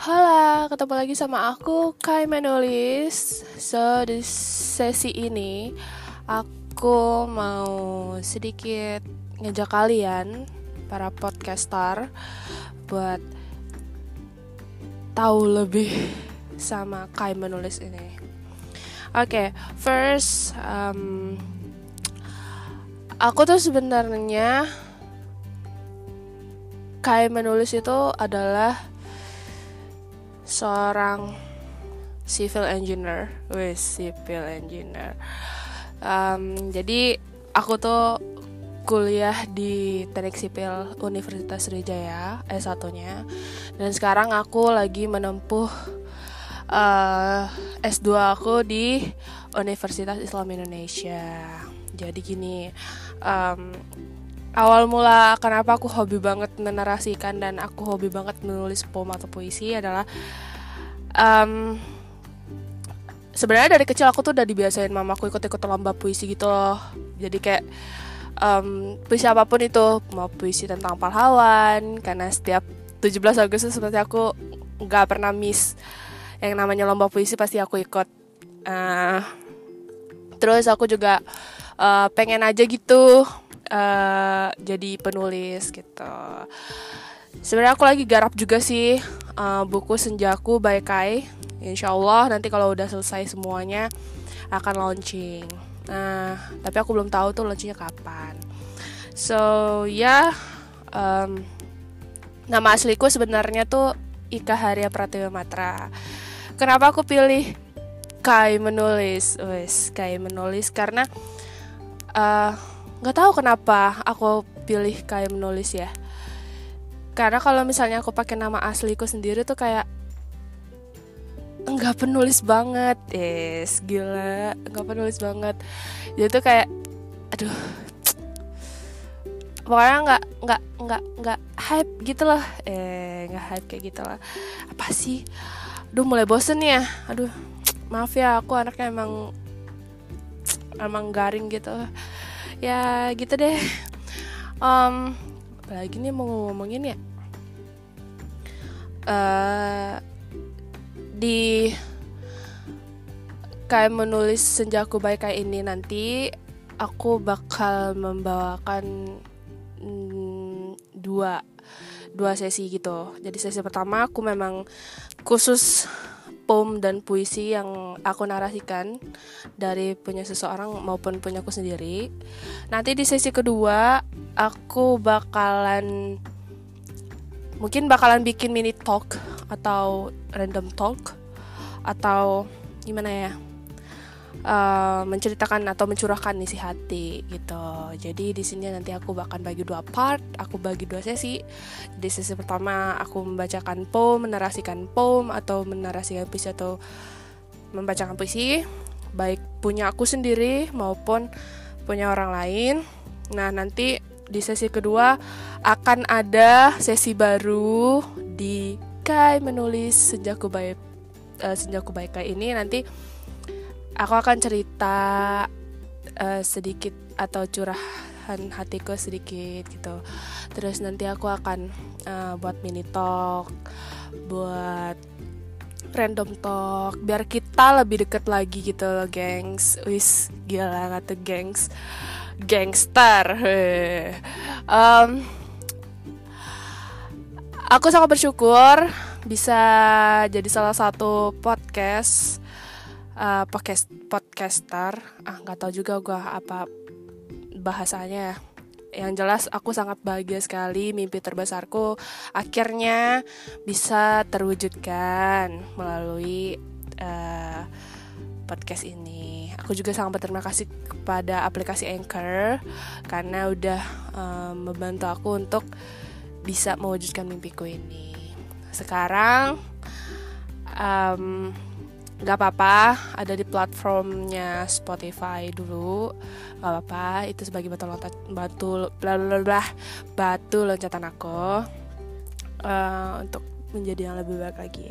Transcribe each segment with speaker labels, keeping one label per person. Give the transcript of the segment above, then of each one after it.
Speaker 1: Halo, ketemu lagi sama aku Kai Menulis. So di sesi ini aku mau sedikit ngejak kalian para podcaster buat tahu lebih sama Kai Menulis ini. Oke, okay, first um, aku tuh sebenarnya Kai Menulis itu adalah seorang civil engineer, wes civil engineer. Um, jadi aku tuh kuliah di Teknik Sipil Universitas Sriwijaya S1-nya dan sekarang aku lagi menempuh uh, S2 aku di Universitas Islam Indonesia. Jadi gini, um, awal mula kenapa aku hobi banget menarasikan dan aku hobi banget menulis poem atau puisi adalah um, sebenarnya dari kecil aku tuh udah dibiasain mamaku ikut-ikut lomba puisi gitu loh. Jadi kayak um, puisi apa pun itu mau puisi tentang pahlawan karena setiap 17 Agustus seperti aku nggak pernah miss yang namanya lomba puisi pasti aku ikut. Uh, terus aku juga uh, pengen aja gitu uh, jadi penulis gitu. Sebenarnya aku lagi garap juga sih uh, buku senjaku by Kai. Insya Allah nanti kalau udah selesai semuanya akan launching. Nah tapi aku belum tahu tuh launchingnya kapan. So ya yeah, um, nama asliku sebenarnya tuh Ika Haria Pratiwi Matra. Kenapa aku pilih Kai menulis? Wes Kai menulis karena uh, nggak tahu kenapa aku pilih kayak menulis ya. Karena kalau misalnya aku pakai nama asliku sendiri tuh kayak nggak penulis banget. Yes gila. Nggak penulis banget. Jadi tuh kayak aduh. Pokoknya nggak nggak nggak nggak hype gitu loh. Eh nggak hype kayak gitu lah. Apa sih? Aduh mulai bosen ya. Aduh maaf ya aku anaknya emang emang garing gitu ya gitu deh. Um, apalagi nih mau ngomongin ya? Uh, di kayak menulis senjaku baik kayak ini nanti aku bakal membawakan mm, dua dua sesi gitu. Jadi sesi pertama aku memang khusus poem dan puisi yang aku narasikan dari punya seseorang maupun punya aku sendiri. Nanti di sesi kedua aku bakalan mungkin bakalan bikin mini talk atau random talk atau gimana ya uh, menceritakan atau mencurahkan isi hati gitu. Jadi di sini nanti aku bakal bagi dua part, aku bagi dua sesi. Di sesi pertama aku membacakan poem, menarasikan poem atau menarasikan puisi atau membacakan puisi, baik punya aku sendiri maupun punya orang lain. Nah, nanti di sesi kedua akan ada sesi baru di Kai menulis senjaku baik uh, senjaku baik kayak ini nanti aku akan cerita uh, sedikit atau curahan hatiku sedikit gitu. Terus nanti aku akan uh, buat mini talk buat random talk biar kita lebih deket lagi gitu loh gengs. Wis gila tuh gengs. Gangster um, aku sangat bersyukur bisa jadi salah satu podcast uh, podcast podcaster ah nggak tahu juga gue apa bahasanya ya. yang jelas aku sangat bahagia sekali mimpi terbesarku akhirnya bisa terwujudkan melalui uh, podcast ini. Aku juga sangat berterima kasih kepada aplikasi Anchor karena udah um, membantu aku untuk bisa mewujudkan mimpiku ini. Sekarang um, nggak apa-apa ada di platformnya Spotify dulu nggak apa-apa itu sebagai batu loncat batu bla batu loncatan aku uh, untuk menjadi yang lebih baik lagi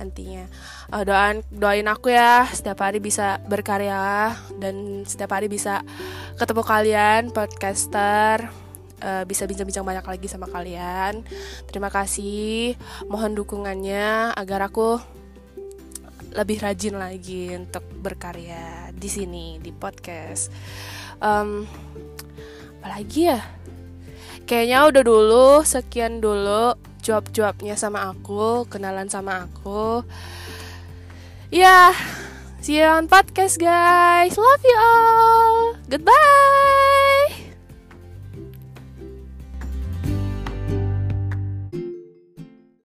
Speaker 1: nantinya uh, doain doain aku ya setiap hari bisa berkarya dan setiap hari bisa ketemu kalian podcaster uh, bisa bincang-bincang banyak lagi sama kalian. Terima kasih. Mohon dukungannya agar aku lebih rajin lagi untuk berkarya di sini di podcast. Um, apalagi ya? Kayaknya udah dulu, sekian dulu jawab-jawabnya sama aku, kenalan sama aku. Ya, see you on podcast guys. Love you all. Goodbye.